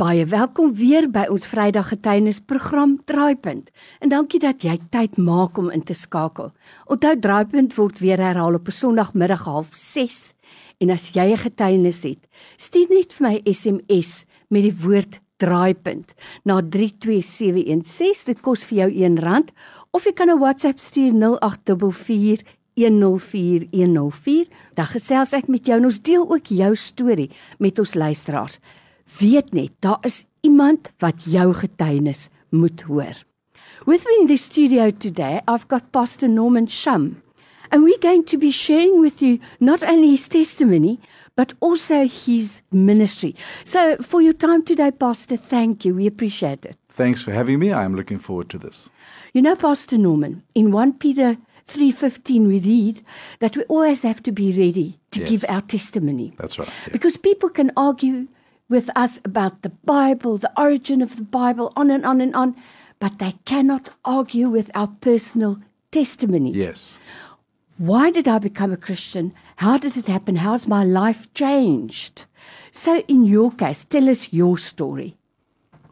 Baie welkom weer by ons Vrydag getuienisprogram Draaipunt. En dankie dat jy tyd maak om in te skakel. Onthou Draaipunt word weer herhaal op Sondagmiddag 06:30. En as jy 'n getuienis het, stuur net vir my SMS met die woord Draaipunt na 32716. Dit kos vir jou R1 of jy kan 'n WhatsApp stuur 0844 104104. Dan gesels ek met jou en ons deel ook jou storie met ons luisteraars weet net daar is iemand wat jou getuienis moet hoor. With me in the studio today, I've got Pastor Norman Shum. And we're going to be sharing with you not only his testimony, but also his ministry. So, for your time today, Pastor, thank you. We appreciate it. Thanks for having me. I'm looking forward to this. You know, Pastor Norman, in 1 Peter 3:15 we read that we always have to be ready to Yes. give our testimony. That's right. yeah. Because people can argue with us about the Bible, the origin of the Bible, on and on and on, but they cannot argue with our personal testimony. Yes. Why did I become a Christian? How did it happen? How's my life changed? So, in your case, tell us your story.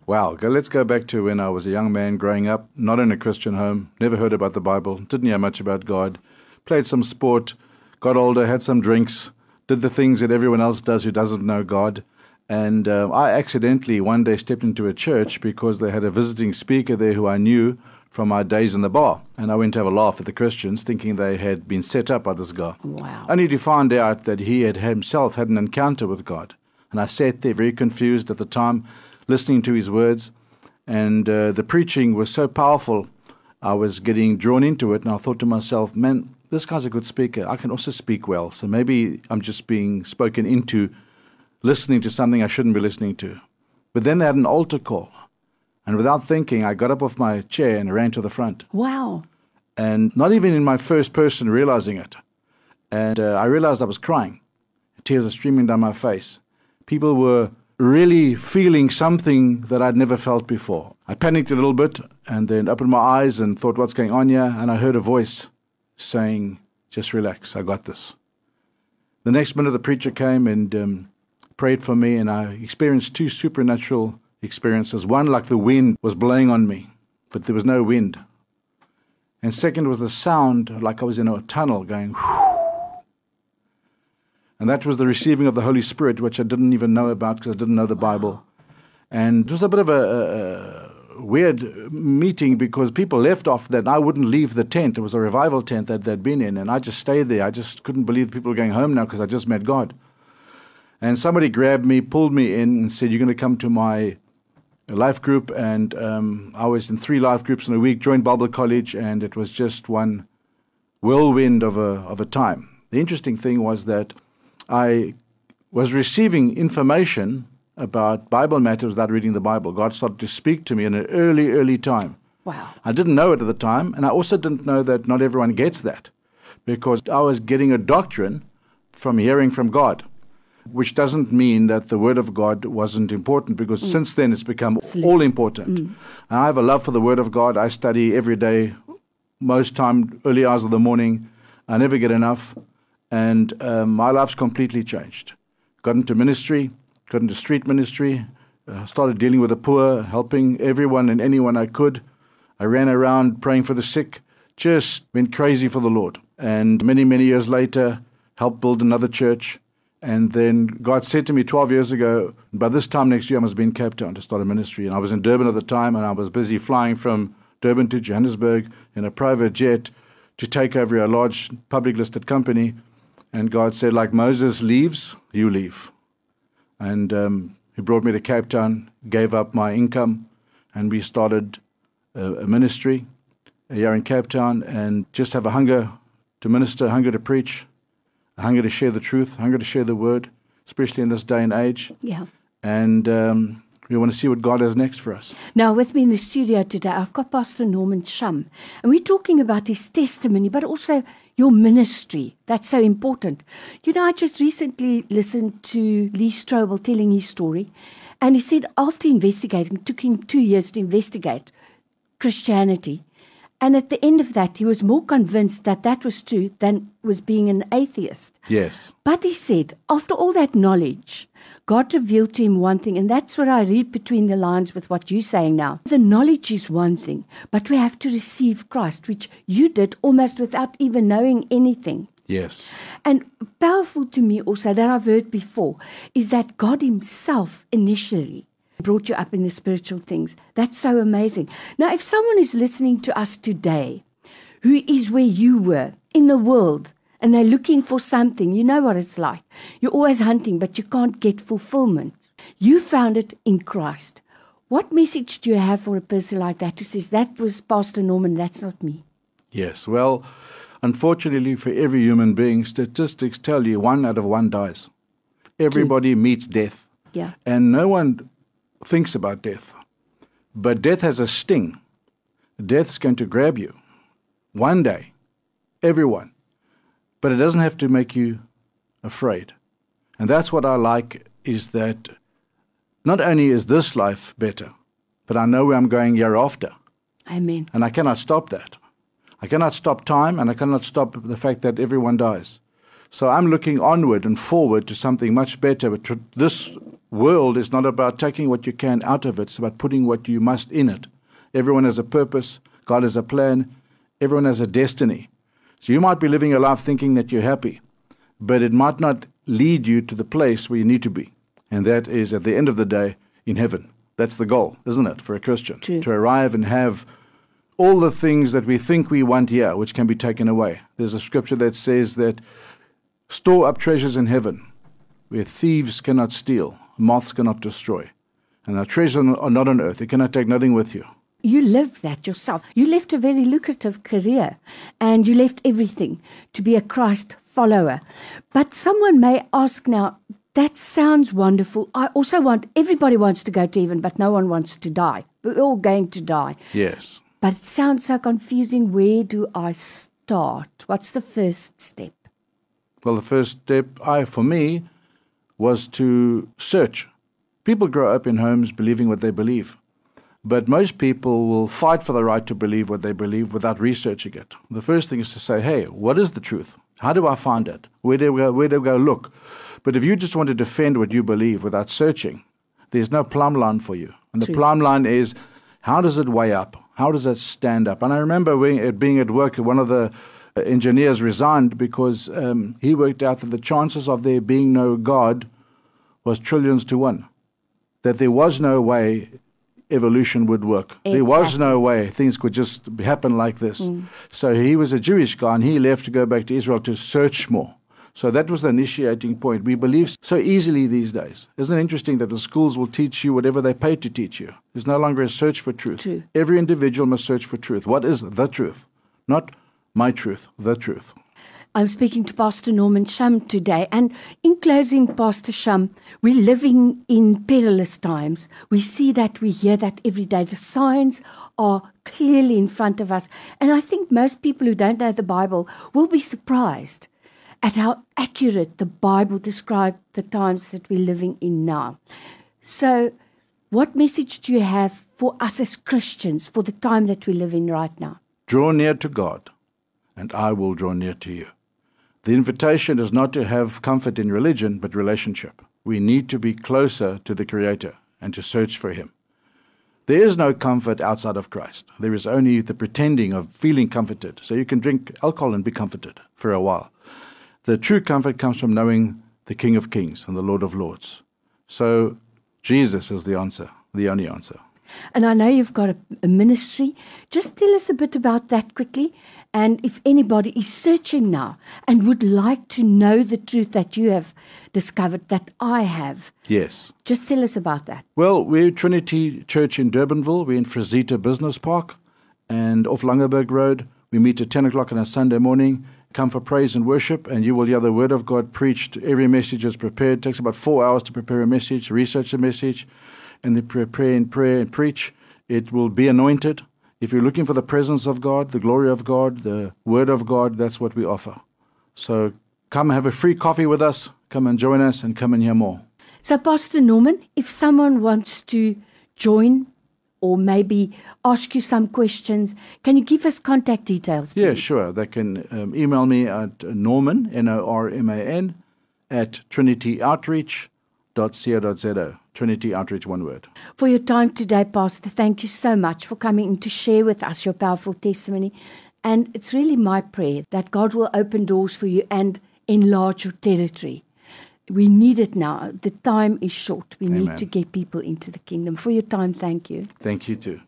Wow. Go, let's go back to when I was a young man growing up, not in a Christian home, never heard about the Bible, didn't hear much about God, played some sport, got older, had some drinks, did the things that everyone else does who doesn't know God. And uh, I accidentally one day stepped into a church because they had a visiting speaker there who I knew from my days in the bar. And I went to have a laugh at the Christians, thinking they had been set up by this guy. Wow. Only to find out that he had himself had an encounter with God. And I sat there very confused at the time, listening to his words. And uh, the preaching was so powerful, I was getting drawn into it. And I thought to myself, man, this guy's a good speaker. I can also speak well. So maybe I'm just being spoken into listening to something I shouldn't be listening to. But then they had an altar call. And without thinking, I got up off my chair and ran to the front Wow. and not even in my first person realizing it. And uh, I realized I was crying. Tears are streaming down my face. People were really feeling something that I'd never felt before. I panicked a little bit and then opened my eyes and thought, what's going on here? And I heard a voice saying, just relax, I got this. The next minute, the preacher came and um, prayed for me, and I experienced two supernatural experiences. One, like the wind was blowing on me, but there was no wind. And second was the sound like I was in a tunnel going. And that was the receiving of the Holy Spirit, which I didn't even know about because I didn't know the Bible. And it was a bit of a, a, a weird meeting because people left off that. I wouldn't leave the tent. It was a revival tent that they'd been in. And I just stayed there. I just couldn't believe people were going home now because I just met God. And somebody grabbed me, pulled me in, and said, You're going to come to my life group. And um, I was in three life groups in a week, joined Bible college, and it was just one whirlwind of a, of a time. The interesting thing was that I was receiving information about Bible matters without reading the Bible. God started to speak to me in an early, early time. Wow. I didn't know it at the time, and I also didn't know that not everyone gets that because I was getting a doctrine from hearing from God, which doesn't mean that the Word of God wasn't important because since then it's become all important. And I have a love for the Word of God. I study every day, most time, early hours of the morning. I never get enough, and um, my life's completely changed. Got into ministry, got into street ministry, uh, started dealing with the poor, helping everyone and anyone I could. I ran around praying for the sick, just went crazy for the Lord. And many, many years later, helped build another church. And then God said to me 12 years ago, by this time next year, I must be in Cape Town to start a ministry. And I was in Durban at the time, and I was busy flying from Durban to Johannesburg in a private jet to take over a large public listed company. And God said, like Moses leaves, you leave. And um, he brought me to Cape Town, gave up my income, and we started a, a ministry here in Cape Town and just have a hunger to minister, hunger to preach, a hunger to share the truth, hunger to share the word, especially in this day and age. Yeah. And um, we want to see what God has next for us. Now, with me in the studio today, I've got Pastor Norman Shum, and we're talking about his testimony, but also your ministry. That's so important. You know, I just recently listened to Lee Strobel telling his story, and he said after investigating, it took him two years to investigate Christianity. And at the end of that, he was more convinced that that was true than was being an atheist. Yes. But he said, after all that knowledge, God revealed to him one thing, and that's what I read between the lines with what you're saying now. The knowledge is one thing, but we have to receive Christ, which you did almost without even knowing anything. Yes. And powerful to me also that I've heard before is that God Himself initially brought you up in the spiritual things. That's so amazing. Now, if someone is listening to us today who is where you were in the world and they're looking for something, you know what it's like. You're always hunting, but you can't get fulfillment. You found it in Christ. What message do you have for a person like that who says, That was Pastor Norman, that's not me? Yes. Well, unfortunately for every human being, statistics tell you one out of one dies. Everybody meets death. Yeah. And no one thinks about death. But death has a sting. Death's going to grab you. One day. Everyone. But it doesn't have to make you afraid. And that's what I like is that not only is this life better, but I know where I'm going hereafter. Amen. And I cannot stop that. I cannot stop time and I cannot stop the fact that everyone dies. So I'm looking onward and forward to something much better. But tr- this world is not about taking what you can out of it, it's about putting what you must in it. Everyone has a purpose, God has a plan, everyone has a destiny. So you might be living a life thinking that you're happy, but it might not lead you to the place where you need to be. And that is at the end of the day in heaven. That's the goal, isn't it, for a Christian? True. To arrive and have all the things that we think we want here, which can be taken away. There's a scripture that says that store up treasures in heaven where thieves cannot steal, moths cannot destroy. And our treasures are not on earth. You cannot take nothing with you. You lived that yourself. You left a very lucrative career and you left everything to be a Christ follower. But someone may ask now, that sounds wonderful. I also want, everybody wants to go to heaven, but no one wants to die. We're all going to die. Yes. But it sounds so confusing. Where do I start? What's the first step? Well, the first step, I for me, was to search. People grow up in homes believing what they believe, but most people will fight for the right to believe what they believe without researching it. The first thing is to say, "Hey, what is the truth? How do I find it? Where do I go, where do I go look?" But if you just want to defend what you believe without searching, there's no plumb line for you. And the True. plumb line is, how does it weigh up? How does it stand up? And I remember being, being at work, at one of the engineers resigned because um, he worked out that the chances of there being no God was trillions to one. That there was no way evolution would work. There was no way things could just happen like this. So he was a Jewish guy and he left to go back to Israel to search more. So that was the initiating point. We believe so easily these days. Isn't it interesting that the schools will teach you whatever they pay to teach you? There's no longer a search for truth. True. Every individual must search for truth. What is the truth? Not my truth, the truth. I'm speaking to Pastor Norman Shum today. And in closing, Pastor Shum, we're living in perilous times. We see that, we hear that every day. The signs are clearly in front of us. And I think most people who don't know the Bible will be surprised at how accurate the Bible describes the times that we're living in now. So, what message do you have for us as Christians for the time that we live in right now? Draw near to God, and I will draw near to you. The invitation is not to have comfort in religion, but relationship. We need to be closer to the Creator and to search for Him. There is no comfort outside of Christ. There is only the pretending of feeling comforted. So you can drink alcohol and be comforted for a while. The true comfort comes from knowing the King of Kings and the Lord of Lords. So Jesus is the answer, the only answer. And I know you've got a, a ministry. Just tell us a bit about that quickly. And if anybody is searching now and would like to know the truth that you have discovered, that I have, Yes. just tell us about that. Well, we're Trinity Church in Durbanville. We're in Frazita Business Park and off Langeberg Road. We meet at 10 o'clock on a Sunday morning. Come for praise and worship, and you will hear the Word of God preached. Every message is prepared. It takes about four hours to prepare a message, research a message, and they prepare and pray and preach. It will be anointed. If you're looking for the presence of God, the glory of God, the Word of God, that's what we offer. So come have a free coffee with us. Come and join us and come and hear more. So, Pastor Norman, if someone wants to join or maybe ask you some questions, can you give us contact details? Yeah, sure. They can um, email me at norman, N O R M A N, at trinityoutreach.org.za. trinity.co.za. Trinity Outreach, one word. For your time today, Pastor, thank you so much for coming in to share with us your powerful testimony. And it's really my prayer that God will open doors for you and enlarge your territory. We need it now. The time is short. We Amen. need to get people into the kingdom. For your time, thank you. Thank you too.